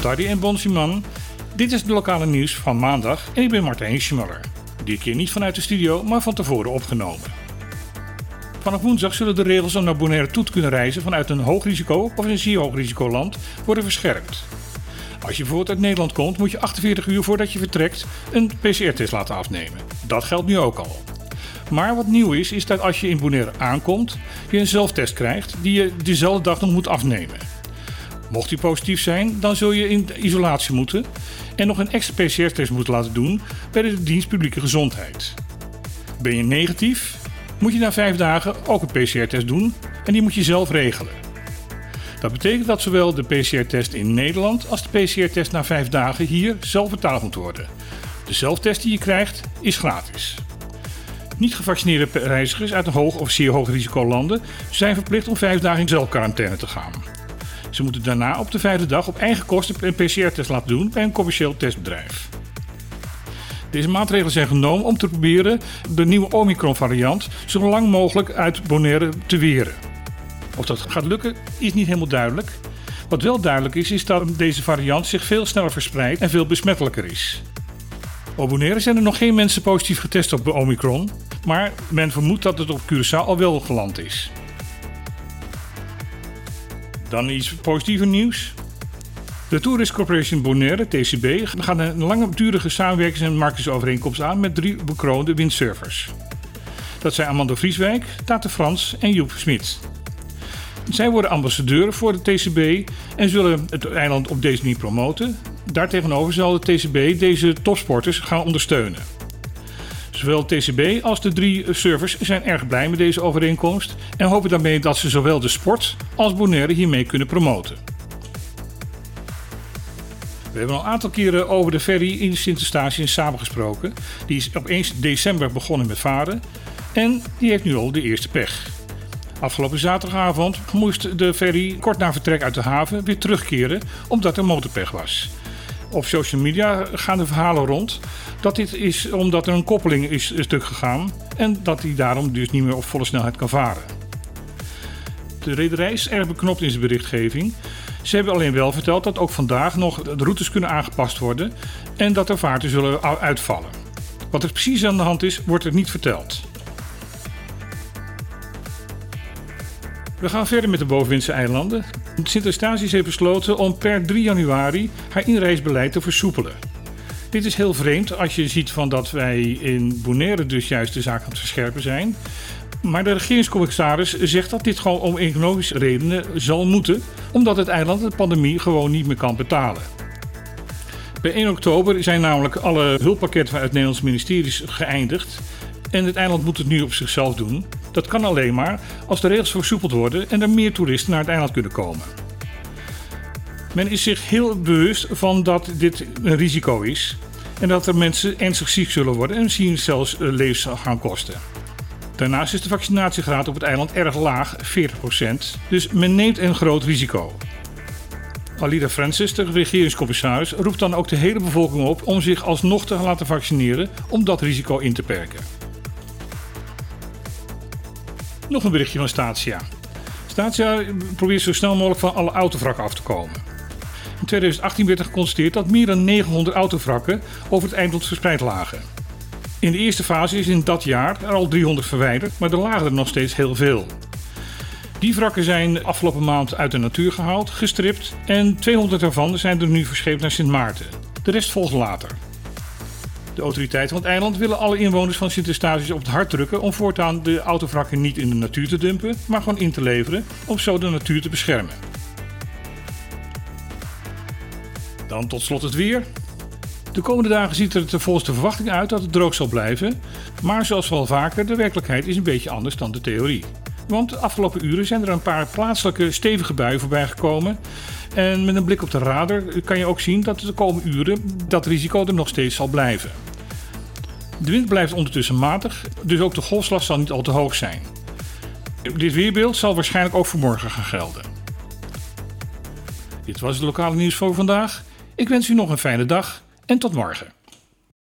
Tardy en Bon Simon. Dit is het lokale nieuws van maandag en ik ben Martijn Schmuller. Dit keer niet vanuit de studio, maar van tevoren opgenomen. Vanaf woensdag zullen de regels om naar Bonaire toe te kunnen reizen vanuit een hoog risico of een zeer hoog risicoland worden verscherpt. Als je bijvoorbeeld uit Nederland komt, moet je 48 uur voordat je vertrekt een PCR-test laten afnemen. Dat geldt nu ook al. Maar wat nieuw is, is dat als je in Bonaire aankomt, je een zelftest krijgt die je dezelfde dag nog moet afnemen. Mocht die positief zijn, dan zul je in isolatie moeten en nog een extra PCR-test moeten laten doen bij de dienst publieke gezondheid. Ben je negatief, moet je na vijf dagen ook een PCR-test doen en die moet je zelf regelen. Dat betekent dat zowel de PCR-test in Nederland als de PCR-test na vijf dagen hier zelf betaald moet worden. De zelftest die je krijgt is gratis. Niet gevaccineerde reizigers uit een hoog of zeer hoog risicolanden zijn verplicht om vijf dagen in zelfquarantaine te gaan. Ze moeten daarna op de vijfde dag op eigen kosten een PCR-test laten doen bij een commercieel testbedrijf. Deze maatregelen zijn genomen om te proberen de nieuwe Omicron-variant zo lang mogelijk uit Bonaire te weren. Of dat gaat lukken is niet helemaal duidelijk. Wat wel duidelijk is, is dat deze variant zich veel sneller verspreidt en veel besmettelijker is. Op Bonaire zijn er nog geen mensen positief getest op Omicron, maar men vermoedt dat het op Curaçao al wel geland is. Dan iets positiever nieuws. De Tourist Corporation Bonaire, TCB, gaat een langdurige samenwerkings- en marketingovereenkomst aan met drie bekroonde windsurfers. Dat zijn Amanda Vrieswijk, Tate Frans en Joep Smit. Zij worden ambassadeur voor de TCB en zullen het eiland op deze manier promoten. Daartegenover zal de TCB deze topsporters gaan ondersteunen. Zowel TCB als de drie servers zijn erg blij met deze overeenkomst en hopen daarmee dat ze zowel de sport als Bonaire hiermee kunnen promoten. We hebben al een aantal keren over de ferry in Sint-Eustatius in. Die is op 1 december begonnen met varen en die heeft nu al de eerste pech. Afgelopen zaterdagavond moest de ferry kort na vertrek uit de haven weer terugkeren omdat er motorpech was. Op social media gaan de verhalen rond dat dit is omdat er een koppeling is stuk gegaan en dat hij daarom dus niet meer op volle snelheid kan varen. De rederij is erg beknopt in zijn berichtgeving. Ze hebben alleen wel verteld dat ook vandaag nog de routes kunnen aangepast worden en dat er vaarten zullen uitvallen. Wat er precies aan de hand is, wordt er niet verteld. We gaan verder met de bovenwindse eilanden. Sint-Eustatius heeft besloten om per 3 januari haar inreisbeleid te versoepelen. Dit is heel vreemd als je ziet van dat wij in Bonaire dus juist de zaak aan het verscherpen zijn. Maar de regeringscommissaris zegt dat dit gewoon om economische redenen zal moeten, omdat het eiland de pandemie gewoon niet meer kan betalen. Bij 1 oktober zijn namelijk alle hulppakketten vanuit Nederlandse ministeries geëindigd en het eiland moet het nu op zichzelf doen. Dat kan alleen maar als de regels versoepeld worden en er meer toeristen naar het eiland kunnen komen. Men is zich heel bewust van dat dit een risico is en dat er mensen ernstig ziek zullen worden en misschien zelfs levens gaan kosten. Daarnaast is de vaccinatiegraad op het eiland erg laag, 40%, dus men neemt een groot risico. Alida Francis, de regeringscommissaris, roept dan ook de hele bevolking op om zich alsnog te laten vaccineren om dat risico in te perken. Nog een berichtje van Statia. Statia probeert zo snel mogelijk van alle autovrakken af te komen. In 2018 werd er geconstateerd dat meer dan 900 autovrakken over het eiland verspreid lagen. In de eerste fase is in dat jaar er al 300 verwijderd, maar er lagen er nog steeds heel veel. Die wrakken zijn afgelopen maand uit de natuur gehaald, gestript en 200 daarvan zijn er nu verscheept naar Sint Maarten. De rest volgt later. De autoriteiten van het eiland willen alle inwoners van Sint-Eustatius op het hart drukken om voortaan de autovrakken niet in de natuur te dumpen, maar gewoon in te leveren om zo de natuur te beschermen. Dan tot slot het weer. De komende dagen ziet er de verwachting uit dat het droog zal blijven, maar zoals wel vaker, de werkelijkheid is een beetje anders dan de theorie. Want de afgelopen uren zijn er een paar plaatselijke stevige buien voorbij gekomen. En met een blik op de radar kan je ook zien dat de komende uren dat risico er nog steeds zal blijven. De wind blijft ondertussen matig, dus ook de golfslag zal niet al te hoog zijn. Dit weerbeeld zal waarschijnlijk ook voor morgen gaan gelden. Dit was het lokale nieuws voor vandaag. Ik wens u nog een fijne dag en tot morgen.